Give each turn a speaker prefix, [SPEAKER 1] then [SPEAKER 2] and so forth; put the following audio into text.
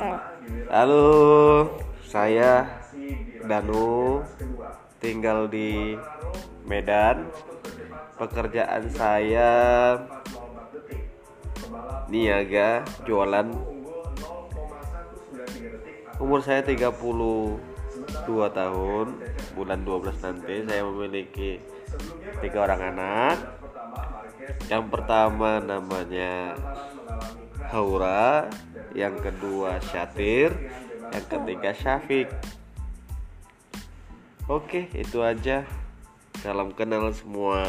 [SPEAKER 1] Oke.
[SPEAKER 2] Halo, saya Danu, tinggal di Medan. Pekerjaan saya niaga, jualan. Umur saya 32 tahun, bulan 12 nanti saya memiliki tiga orang anak. Yang pertama namanya Haura, yang kedua Syatir, yang ketiga Syafiq. Oke, itu aja. Salam kenal semua.